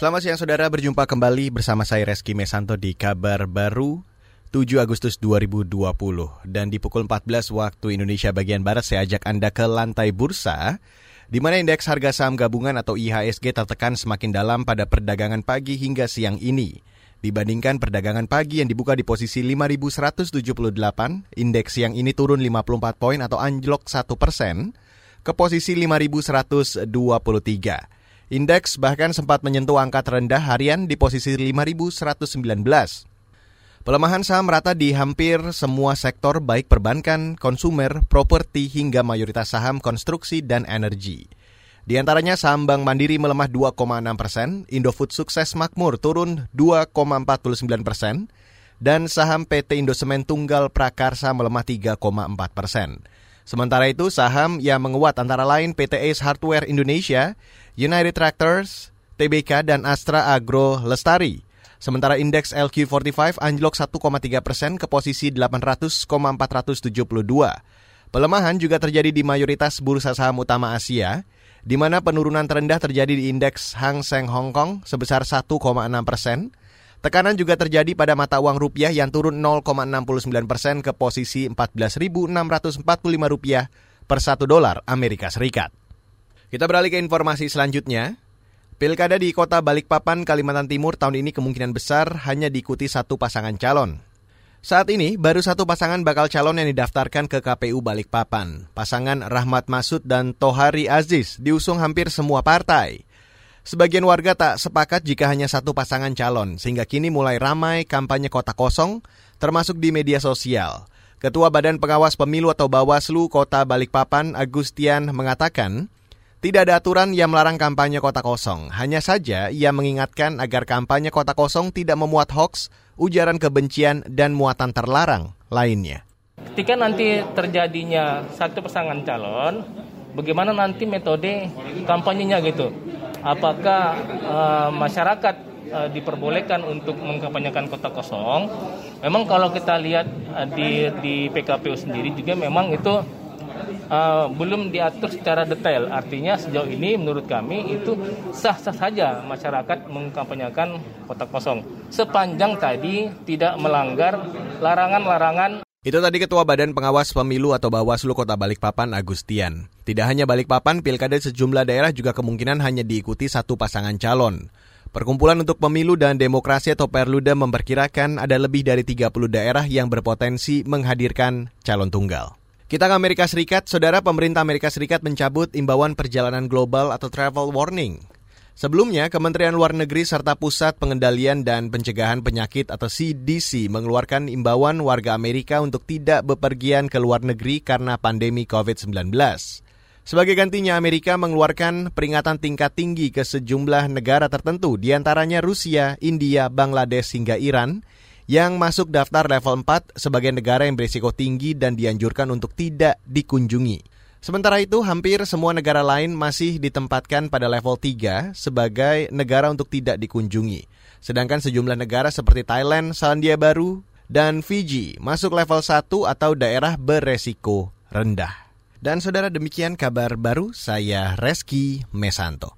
Selamat siang saudara, berjumpa kembali bersama saya Reski Mesanto di kabar baru 7 Agustus 2020 dan di pukul 14 waktu Indonesia bagian Barat saya ajak Anda ke lantai bursa di mana indeks harga saham gabungan atau IHSG tertekan semakin dalam pada perdagangan pagi hingga siang ini. Dibandingkan perdagangan pagi yang dibuka di posisi 5.178, indeks siang ini turun 54 poin atau anjlok 1 persen ke posisi 5.123. Indeks bahkan sempat menyentuh angka terendah harian di posisi 5.119. Pelemahan saham merata di hampir semua sektor baik perbankan, konsumer, properti hingga mayoritas saham konstruksi dan energi. Di antaranya saham Bank Mandiri melemah 2,6 persen, Indofood Sukses Makmur turun 2,49 persen, dan saham PT Indosemen Tunggal Prakarsa melemah 3,4 persen. Sementara itu saham yang menguat antara lain PT Ace Hardware Indonesia, United Tractors, TBK, dan Astra Agro Lestari. Sementara indeks LQ45 anjlok 1,3 persen ke posisi 800,472. Pelemahan juga terjadi di mayoritas bursa saham utama Asia, di mana penurunan terendah terjadi di indeks Hang Seng Hong Kong sebesar 1,6 persen. Tekanan juga terjadi pada mata uang rupiah yang turun 0,69 persen ke posisi 14.645 rupiah per satu dolar Amerika Serikat. Kita beralih ke informasi selanjutnya. Pilkada di kota Balikpapan, Kalimantan Timur tahun ini kemungkinan besar hanya diikuti satu pasangan calon. Saat ini, baru satu pasangan bakal calon yang didaftarkan ke KPU Balikpapan. Pasangan Rahmat Masud dan Tohari Aziz diusung hampir semua partai. Sebagian warga tak sepakat jika hanya satu pasangan calon, sehingga kini mulai ramai kampanye kota kosong, termasuk di media sosial. Ketua Badan Pengawas Pemilu atau Bawaslu Kota Balikpapan, Agustian, mengatakan, tidak ada aturan yang melarang kampanye kota kosong. Hanya saja ia mengingatkan agar kampanye kota kosong tidak memuat hoax, ujaran kebencian, dan muatan terlarang lainnya. Ketika nanti terjadinya satu pasangan calon, bagaimana nanti metode kampanyenya gitu? Apakah uh, masyarakat uh, diperbolehkan untuk mengkampanyekan kota kosong? Memang kalau kita lihat uh, di di PKPU sendiri juga memang itu uh, belum diatur secara detail. Artinya sejauh ini menurut kami itu sah-sah saja masyarakat mengkampanyekan kota kosong. Sepanjang tadi tidak melanggar larangan-larangan itu tadi Ketua Badan Pengawas Pemilu atau Bawaslu Kota Balikpapan Agustian. Tidak hanya Balikpapan, pilkada sejumlah daerah juga kemungkinan hanya diikuti satu pasangan calon. Perkumpulan untuk Pemilu dan Demokrasi atau Perluda memperkirakan ada lebih dari 30 daerah yang berpotensi menghadirkan calon tunggal. Kita ke Amerika Serikat, saudara pemerintah Amerika Serikat mencabut imbauan perjalanan global atau travel warning. Sebelumnya, Kementerian Luar Negeri serta Pusat Pengendalian dan Pencegahan Penyakit atau CDC mengeluarkan imbauan warga Amerika untuk tidak bepergian ke luar negeri karena pandemi COVID-19. Sebagai gantinya, Amerika mengeluarkan peringatan tingkat tinggi ke sejumlah negara tertentu, di antaranya Rusia, India, Bangladesh, hingga Iran, yang masuk daftar level 4 sebagai negara yang berisiko tinggi dan dianjurkan untuk tidak dikunjungi. Sementara itu, hampir semua negara lain masih ditempatkan pada level 3 sebagai negara untuk tidak dikunjungi. Sedangkan sejumlah negara seperti Thailand, Selandia Baru, dan Fiji masuk level 1 atau daerah beresiko rendah. Dan saudara demikian kabar baru saya Reski Mesanto.